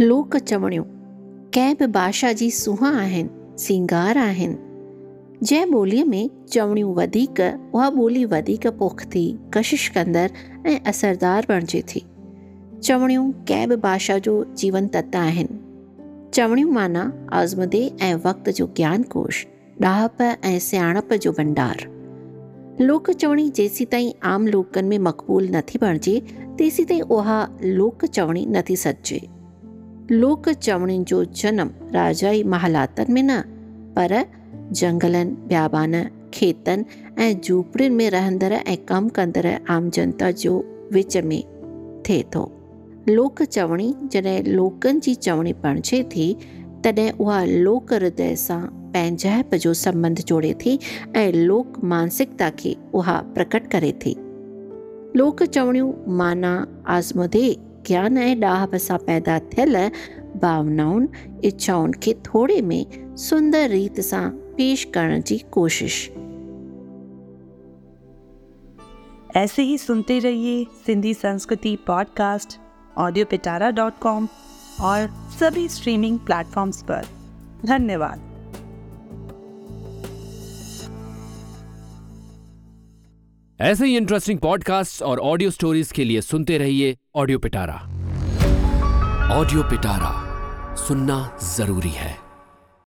लोक चवणियूं कंहिं बि भाषा जी सुंहां आहिनि, सिंगार आहिनि। जंहिं ॿोलीअ में चवणियूं वधीक, उहा ॿोली वधीक पुख़्ती कशिश कंदड़ ऐं असरदार बणिजे थी। चवणियूं कंहिं बि भाषा जो जीवन तत्व आहिनि। चवणियूं माना आज़मदे ऐं वक़्त जो ज्ञान कोश ॾाहप ऐं सियाणप जो भंडार। लोक चवणी जेसी ताईं आम लोकनि में मक़बूल नथी बणिजे, तेसी ताईं उहा लोक चवणी नथी सचिजे लोक चवणियुनि जो जनमु राजाई महालातनि में न। पर जंगलनि, ब्याबान, खेतनि ऐं झूपड़ियुनि में रहंदड़ ऐं कमु कंदड़ आम जनता जो विच में थो लोक चवणी जॾहिं लोकनि जी चवणी बणिजे थी, तॾहिं उहा लोक हृदय सां पंहिंजाइप जो संबंध जोड़े थी ऐं लोक मानसिकता खे उहा प्रकट करे थी। लोक चवणियूं माना आज़मदे ज्ञान ऐं ॾाहप सां पैदा थियल, भावनाउनि इच्छाउनि खे थोरे में सुंदर रीत सां पेश करण की कोशिश। ऐसे ही सुनते रहिए सिंधी संस्कृति podcast audio Pitara dot com और सभी स्ट्रीमिंग प्लेटफॉर्म्स पर। धन्यवाद। ऐसे ही इंटरेस्टिंग पॉडकास्ट और ऑडियो स्टोरीज के लिए सुनते रहिए ऑडियो पिटारा ऑडियो पिटारा सुनना ज़रूरी है।